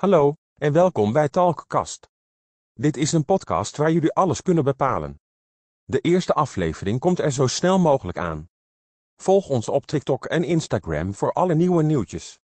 Hallo en welkom bij Talkkast. Dit is een podcast waar jullie alles kunnen bepalen. De eerste aflevering komt er zo snel mogelijk aan. Volg ons op TikTok en Instagram voor alle nieuwe nieuwtjes.